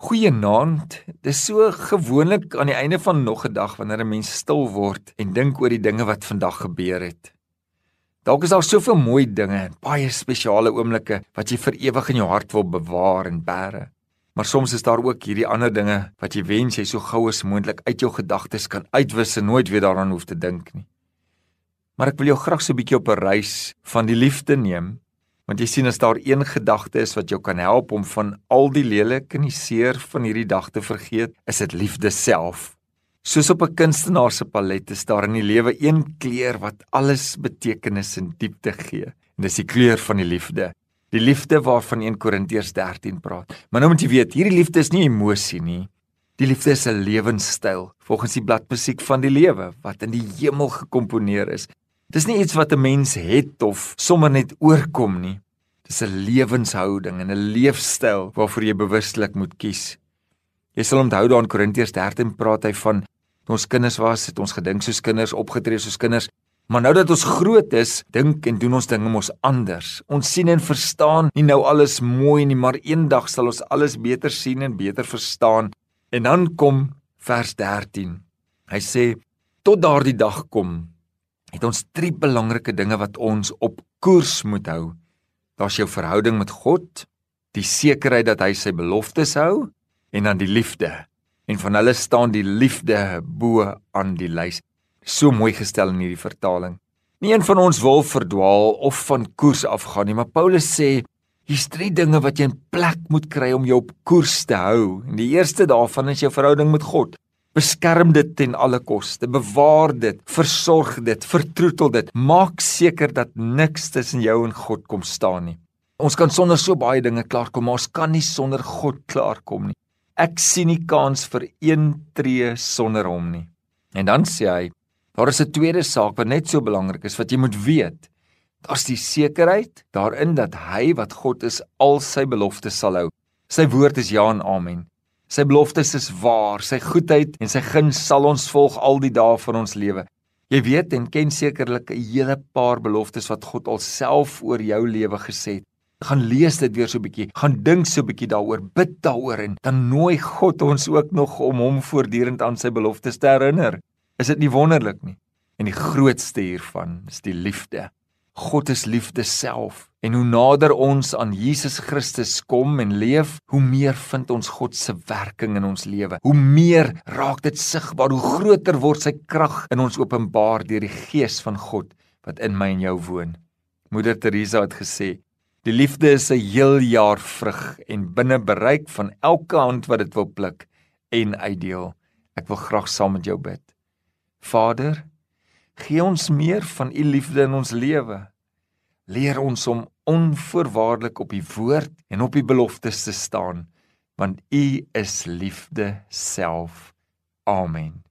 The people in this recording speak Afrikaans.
Goeienaand. Dis so gewoonlik aan die einde van nog 'n dag wanneer 'n mens stil word en dink oor die dinge wat vandag gebeur het. Dalk is daar soveel mooi dinge en baie spesiale oomblikke wat jy vir ewig in jou hart wil bewaar en bære. Maar soms is daar ook hierdie ander dinge wat jy wens jy so gou as moontlik uit jou gedagtes kan uitwis en nooit weer daaraan hoef te dink nie. Maar ek wil jou graag so 'n bietjie op 'n reis van die liefde neem Want jy sien as daar een gedagte is wat jou kan help om van al die lelik en die seer van hierdie dag te vergeet, is dit liefde self. Soos op 'n kunstenaar se palet is daar in die lewe een kleur wat alles betekenis en diepte gee. En dis die kleur van die liefde. Die liefde waarvan 1 Korintiërs 13 praat. Maar nou moet jy weet, hierdie liefde is nie emosie nie. Die liefde is 'n lewenstyl, volgens die bladmusiek van die lewe wat in die hemel gekomponeer is Dis nie iets wat 'n mens het of sommer net oorkom nie. Dis 'n lewenshouding en 'n leefstyl waarvoor jy bewuslik moet kies. Jy sal onthou daar in Korintiërs 13 praat hy van ons kinders was, het ons gedink soos kinders, opgetree soos kinders, maar nou dat ons groot is, dink en doen ons dinge mos anders. Ons sien en verstaan nie nou alles mooi nie, maar eendag sal ons alles beter sien en beter verstaan. En dan kom vers 13. Hy sê tot daardie dag kom het ons drie belangrike dinge wat ons op koers moet hou. Daar's jou verhouding met God, die sekerheid dat hy sy beloftes hou en dan die liefde. En van hulle staan die liefde bo aan die lys. So mooi gestel in hierdie vertaling. Nie een van ons wil verdwaal of van koers afgaan nie, maar Paulus sê hier's drie dinge wat jy in plek moet kry om jou op koers te hou. En die eerste daarvan is jou verhouding met God. Beskerm dit ten alle koste. Bewaar dit, versorg dit, vertroetel dit. Maak seker dat niks tussen jou en God kom staan nie. Ons kan sonder so baie dinge klaarkom, maar ons kan nie sonder God klaarkom nie. Ek sien nie kans vir een tree sonder hom nie. En dan sê hy, daar is 'n tweede saak wat net so belangrik is wat jy moet weet. Daar's die sekerheid daarin dat hy wat God is, al sy beloftes sal hou. Sy woord is ja en amen. Sy beloftes is waar, sy goedheid en sy guns sal ons volg al die dae van ons lewe. Jy weet en ken sekerlik 'n hele paar beloftes wat God alself oor jou lewe gesê het. Gaan lees dit weer so 'n bietjie, gaan dink so 'n bietjie daaroor, bid daaroor en dan nooi God ons ook nog om hom voortdurend aan sy beloftes te herinner. Is dit nie wonderlik nie? En die grootste hiervan is die liefde. God is liefde self. En hoe nader ons aan Jesus Christus kom en leef, hoe meer vind ons God se werking in ons lewe. Hoe meer raak dit sigbaar, hoe groter word sy krag in ons openbaar deur die Gees van God wat in my en jou woon. Moeder Teresa het gesê: "Die liefde is 'n heel jaar vrug en binne bereik van elke hand wat dit wil pluk en uitdeel." Ek wil graag saam met jou bid. Vader, gee ons meer van u liefde in ons lewe. Leer ons om onvoorwaardelik op u woord en op u beloftes te staan want u is liefde self. Amen